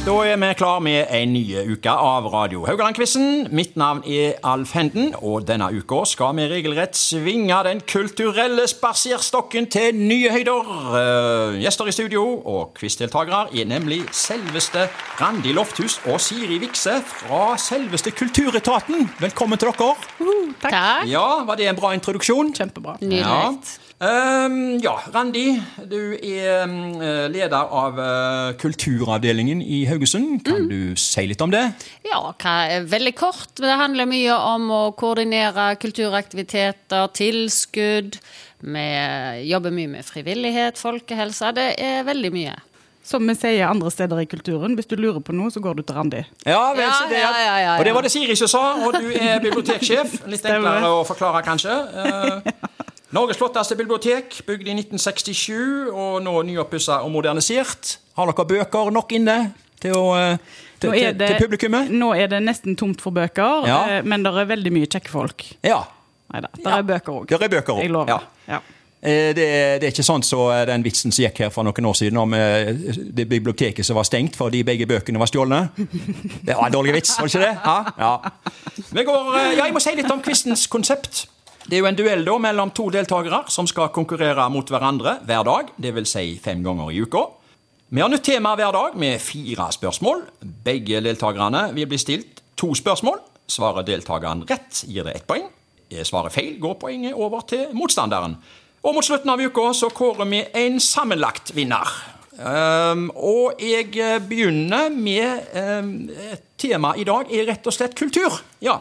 Da er vi klar med en ny uke av Radio Haugaland-quizen. Mitt navn er Alf Henden, og denne uka skal vi regelrett svinge den kulturelle spaserstokken til nye høyder. Eh, gjester i studio og quizdeltakere er nemlig selveste Randi Lofthus og Siri Vikse fra selveste Kulturetaten. Velkommen til dere. Takk. Ja, Var det en bra introduksjon? Kjempebra. Ja. Um, ja, Randi, du er um, leder av eh, kulturavdelingen i Haugesund. Kan du si litt om det? Ja, hva veldig kort. Det handler mye om å koordinere kulturaktiviteter, tilskudd. Vi jobber mye med frivillighet, folkehelse. Det er veldig mye. Som vi sier andre steder i kulturen, hvis du lurer på noe, så går du til Randi. Ja, vel, så det, ja, ja, ja, Og det var det Siri som sa, og du er biblioteksjef. Litt enklere å forklare, kanskje. Eh, Norges flotteste bibliotek, bygd i 1967, og nå nyoppussa og modernisert. Har dere bøker nok inne til, å, eh, til, Nå er det- til publikummet? Nå er det nesten tomt for bøker, Ja. eh, men det er veldig mye kjekke folk. Ja. Nei da, det Ja. er bøker òg. Er bøker Jeg lover. ja. Ja. Eh, Det, det er ikke sånn så den vitsen som gikk her for noen år siden om det biblioteket som var stengt fordi begge bøkene var stjålne. Det var en dårlig vits, var det ikke det? Ja. ja. Vi går, ja, jeg må si litt om quizens konsept. Det er jo en duell da mellom to deltakere som skal konkurrere mot hverandre hver dag, dvs. Si fem ganger i uka. Vi har nytt tema hver dag med fire spørsmål. Begge deltakerne vil bli stilt to spørsmål. Svarer deltakeren rett, gir det ett poeng. Svarer feil, går poenget over til motstanderen. Og mot slutten av uka så kårer vi en sammenlagt vinner. Um, og jeg begynner med um, et tema i dag er rett og slett kultur. Ja.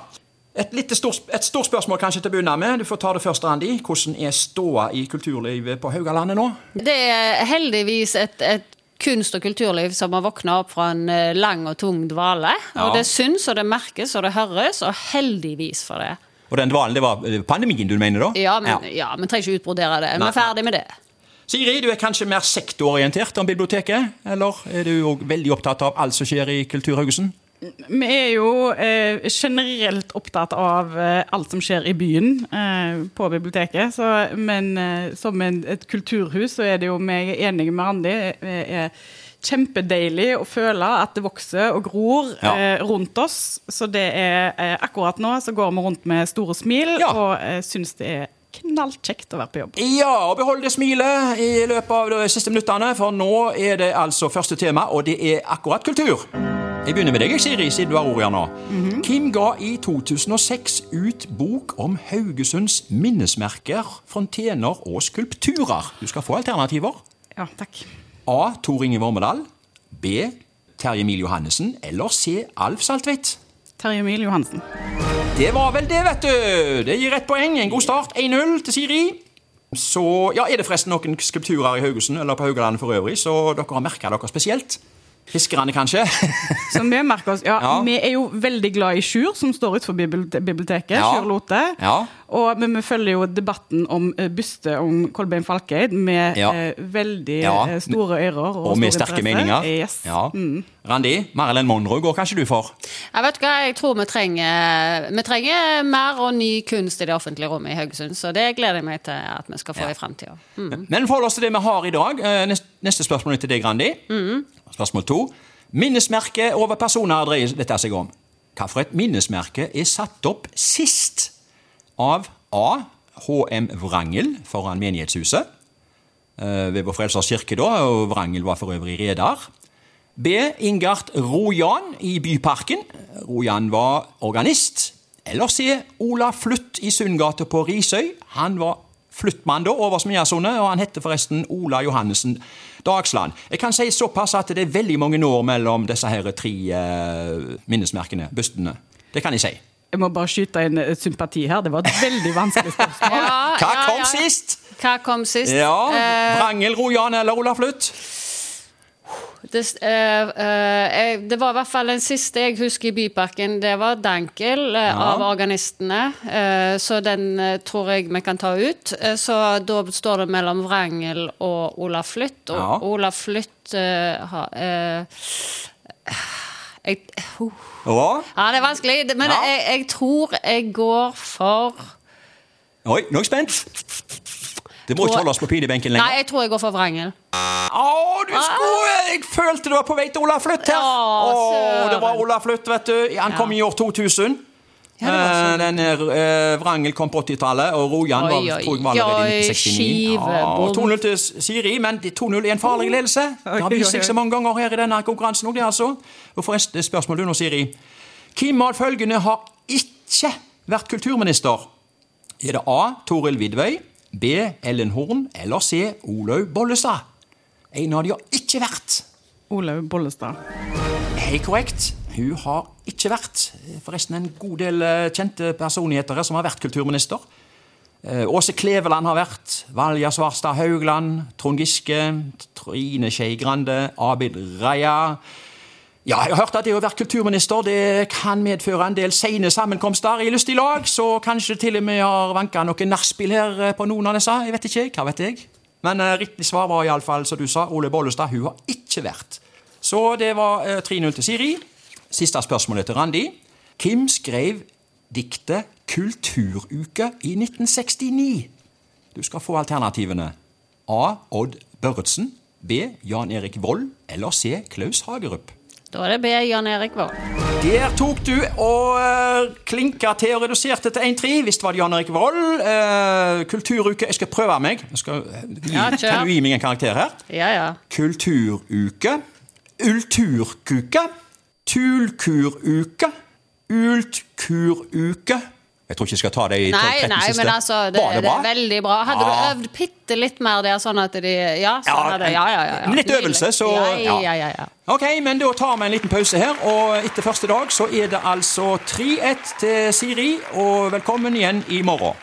Et, litt stort, et spørsmål kanskje til å begynne med. Du får ta det først, Randi. Hvordan er ståa i kulturlivet på Haugalandet nå? Det er heldigvis et, et kunst- og kulturliv som har våkna opp fra en eh, lang og tung dvale. Ja. Og det syns, og det merkes, og det høres, og heldigvis for det. Og den dvalen, det var eh, pandemien du mener da? Ja, men ja. vi trenger ikke utbrodere det. Vi er ferdig med det. Siri, du er kanskje mer sektororientert om biblioteket? Eller er du òg veldig opptatt av alt som skjer i Kulturhaugesund? Vi er jo eh, generelt opptatt av eh, alt som skjer i byen eh, på biblioteket. Så, men eh, som en, et kulturhus så er det jo er enige med Randi. Det er kjempedeilig å føle at det vokser og gror Ja. eh, rundt oss. Så det er eh, akkurat nå så går vi rundt med store smil Ja. og eh, syns det er knallkjekt å være på jobb. Ja, og behold det smilet i løpet av de siste minuttene, for nå er det altså første tema, og det er akkurat kultur. Jeg begynner med deg, Siri, siden du har ordet nå. Kim ga i 2006 ut bok om Haugesunds minnesmerker, fontener og skulpturer. Du skal få alternativer. Ja, takk. A. Tor Inge Vormedal. B. Terje Emil Johannessen. Eller C. Alf Saltvedt. Terje Emil Johansen. Det var vel det, vet du. Det gir ett poeng. En god start. 1-0 til Siri. Så ja, Er det forresten noen skulpturer i Haugesund eller på Haugalandet for øvrig, så dere har merka dere spesielt? Fiskerne, kanskje? Så vi merker oss, ja, Ja. Vi er jo veldig glad i Sjur, som står utenfor bibli- biblioteket. Ja. Sjur Lote. Ja. Og, men vi følger jo debatten om uh, byste om Kolbein Falkeid med Ja. eh, veldig Ja. eh, store ører. Og, Og med sterke interesse. meninger. Yes. Mm. Ja. Randi, Marilyn Monroe går kanskje du for? Jeg vet hva, jeg tror vi trenger, vi trenger mer og ny kunst i det offentlige rommet i Haugesund. Så det gleder jeg meg til at vi skal få Ja. i framtida. Mm. Men forhold oss til det vi har i dag. Eh, Neste spørsmål er til deg, Randi. Spørsmål to. Minnesmerke over personer dreier dette seg om. Hvilket minnesmerke er satt opp sist av A. HM Vrangel foran menighetshuset eh, ved Vår Frelsers kirke, da, og Vrangel var for øvrig reder. B. Ingart Rojan i Byparken. Rojan var organist. Eller C. Ola Flutt i Sundgata på Risøy. Han var fluttmann da, over Smiasone, og han heter forresten Ola Johannessen Dagsland. Jeg kan si såpass at det er veldig mange år mellom disse her tre eh, minnesmerkene, bustene. Det kan jeg si. Jeg må bare skyte inn eh, sympati her. Det var et veldig vanskelig spørsmål. Hva kom sist? Hva kom sist? Ja, Eh, Vrangel, Rojan eller Ola Flutt? Det, eh, eh, det var i hvert fall den siste jeg husker i Byparken. Det var Dankel ja. av organistene. Eh, så den tror jeg vi kan ta ut. Så da står det mellom Wrangel og Ola Flytt. Og Ja. Ola Flytt har eh, jeg, uh. Ja. Ja, det er vanskelig, men Ja. jeg, jeg tror jeg går for Oi, nå er jeg spent. Det må ikke holde oss på pinebenken lenger. Nei, jeg tror jeg går for Vrangel. Å, du skulle Jeg følte du var på vei til Ola Flutt her! Ja, Å, søren. det var Ola Flutt, vet du. Han kom i år 2000. Ja, sånn. Eh, Den eh, Vrangel kom på 80-tallet, og Rojan var, Oi, oi, tror jeg var allerede i oi, 1969. skivebom. 2-0 til Siri, men 2-0 er en farlig ledelse. Det har vist seg så mange ganger her i denne konkurransen. òg, det altså. Og forresten, spørsmål du nå, Siri. Hvem av følgende har ikke vært kulturminister? Er det A. Toril Vidvøy, B. Ellen Horn eller C. Olaug Bollestad? En av de har ikke vært. Olaug Bollestad. Helt korrekt. Hun har ikke vært. Forresten en god del eh, kjente personligheter som har vært kulturminister. Eh, Åse Kleveland har vært. Valja Svarstad Haugland. Trond Giske. Trine Skei Grande. Abid Raja. Ja, jeg har hørt at det å være kulturminister det kan medføre en del sene sammenkomster i lystig lag, så kanskje til og med har vanka noe nachspiel her eh, på noen av disse. Jeg vet ikke. Hva vet jeg? Men eh, riktig svar var iallfall, som du sa, Ole Bollestad. Hun har ikke vært. Så det var eh, 3-0 til Siri. Siste spørsmålet til Randi. Hvem skrev diktet 'Kulturuke' i 1969? Du skal få alternativene. A. Odd Børretzen. B. Jan Erik Vold. Eller C. Klaus Hagerup. Da er det B. Jan Erik Vold. Der tok du og uh, klinka til og reduserte til 1-3. Visst var det Jan Erik Vold. Eh, kulturuke Jeg skal prøve meg. Skal, gi, Ja, kan du gi meg en karakter her? Ja, ja. Kulturuke. Ulturkuke. Tulkuruke. Ultkuruke. Jeg tror ikke jeg skal ta det i 12-13 siste. nei, men altså, det, Var det det er veldig bra. Hadde Ja. du øvd bitte litt mer der, sånn at de Ja, sånn Ja, hadde, ja, ja, ja, ja. litt øvelse, så- Ja, ja. ja, ja, ja. Ok, men da tar vi en liten pause her, og etter første dag så er det altså 3-1 til Siri, og velkommen igjen i morgen.